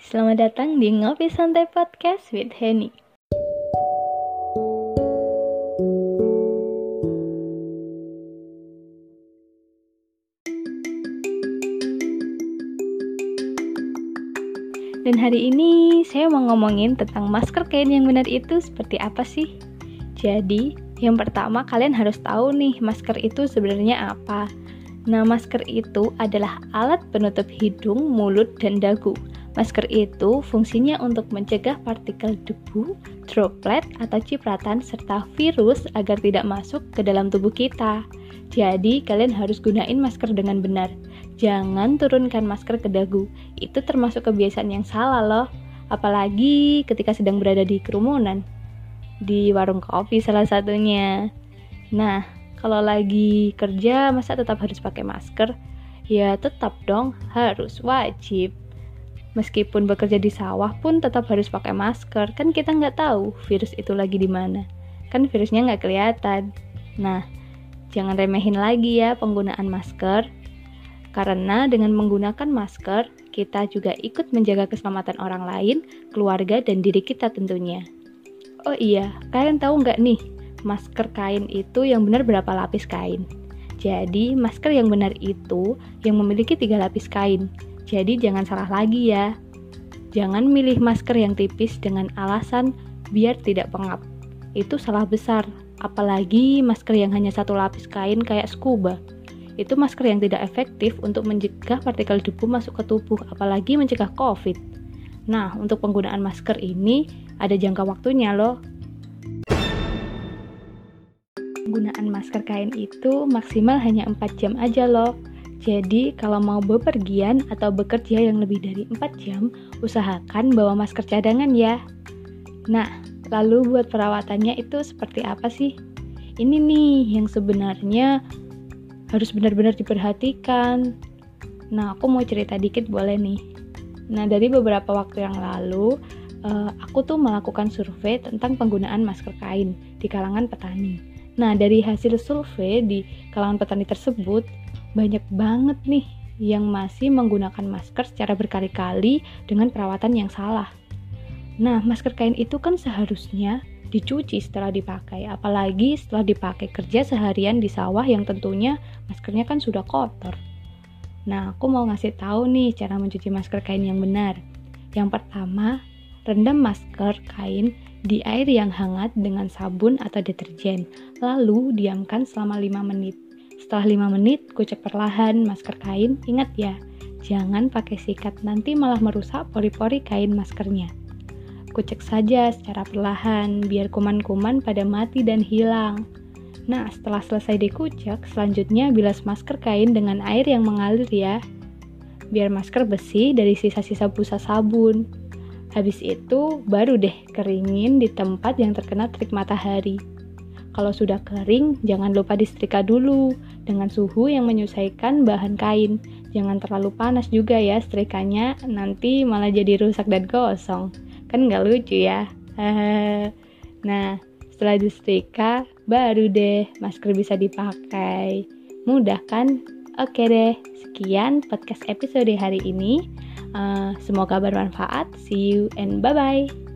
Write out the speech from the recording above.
Selamat datang di Ngopi Santai Podcast with Henny. Dan hari ini saya mau ngomongin tentang masker kain yang benar itu seperti apa sih? Jadi, yang pertama kalian harus tahu nih masker itu sebenarnya apa. Nah, masker itu adalah alat penutup hidung, mulut, dan dagu Masker itu fungsinya untuk mencegah partikel debu, droplet, atau cipratan serta virus agar tidak masuk ke dalam tubuh kita. Jadi, kalian harus gunain masker dengan benar. Jangan turunkan masker ke dagu. Itu termasuk kebiasaan yang salah loh. Apalagi ketika sedang berada di kerumunan. Di warung kopi salah satunya. Nah, kalau lagi kerja masa tetap harus pakai masker? Ya tetap dong, harus wajib meskipun bekerja di sawah pun tetap harus pakai masker. Kan kita nggak tahu virus itu lagi di mana. Kan virusnya nggak kelihatan. Nah jangan remehin lagi ya penggunaan masker. Karena dengan menggunakan masker kita juga ikut menjaga keselamatan orang lain keluarga dan diri kita tentunya. Oh iya kalian tahu nggak nih masker kain itu yang benar berapa lapis kain? Jadi masker yang benar itu yang memiliki tiga lapis kain jadi jangan salah lagi ya. Jangan milih masker yang tipis dengan alasan biar tidak pengap. Itu salah besar, apalagi masker yang hanya satu lapis kain kayak scuba. Itu masker yang tidak efektif untuk mencegah partikel debu masuk ke tubuh, apalagi mencegah COVID. Nah, untuk penggunaan masker ini ada jangka waktunya loh. Penggunaan masker kain itu maksimal hanya 4 jam aja loh. Jadi, kalau mau bepergian atau bekerja yang lebih dari 4 jam, usahakan bawa masker cadangan ya. Nah, lalu buat perawatannya itu seperti apa sih? Ini nih yang sebenarnya harus benar-benar diperhatikan. Nah, aku mau cerita dikit boleh nih. Nah, dari beberapa waktu yang lalu, uh, aku tuh melakukan survei tentang penggunaan masker kain di kalangan petani. Nah, dari hasil survei di kalangan petani tersebut, banyak banget nih yang masih menggunakan masker secara berkali-kali dengan perawatan yang salah. Nah, masker kain itu kan seharusnya dicuci setelah dipakai, apalagi setelah dipakai kerja seharian di sawah yang tentunya maskernya kan sudah kotor. Nah, aku mau ngasih tahu nih cara mencuci masker kain yang benar. Yang pertama, rendam masker kain di air yang hangat dengan sabun atau deterjen, lalu diamkan selama 5 menit. Setelah 5 menit, kucek perlahan masker kain. Ingat ya, jangan pakai sikat, nanti malah merusak pori-pori kain maskernya. Kucek saja secara perlahan, biar kuman-kuman pada mati dan hilang. Nah, setelah selesai dikucek, selanjutnya bilas masker kain dengan air yang mengalir ya. Biar masker bersih dari sisa-sisa busa sabun. Habis itu, baru deh keringin di tempat yang terkena terik matahari. Kalau sudah kering, jangan lupa disetrika dulu dengan suhu yang menyesuaikan bahan kain. Jangan terlalu panas juga ya setrikanya, nanti malah jadi rusak dan gosong. Kan nggak lucu ya. nah, setelah disetrika, baru deh masker bisa dipakai. Mudah kan? Oke deh, sekian podcast episode hari ini. Uh, semoga bermanfaat. See you and bye-bye.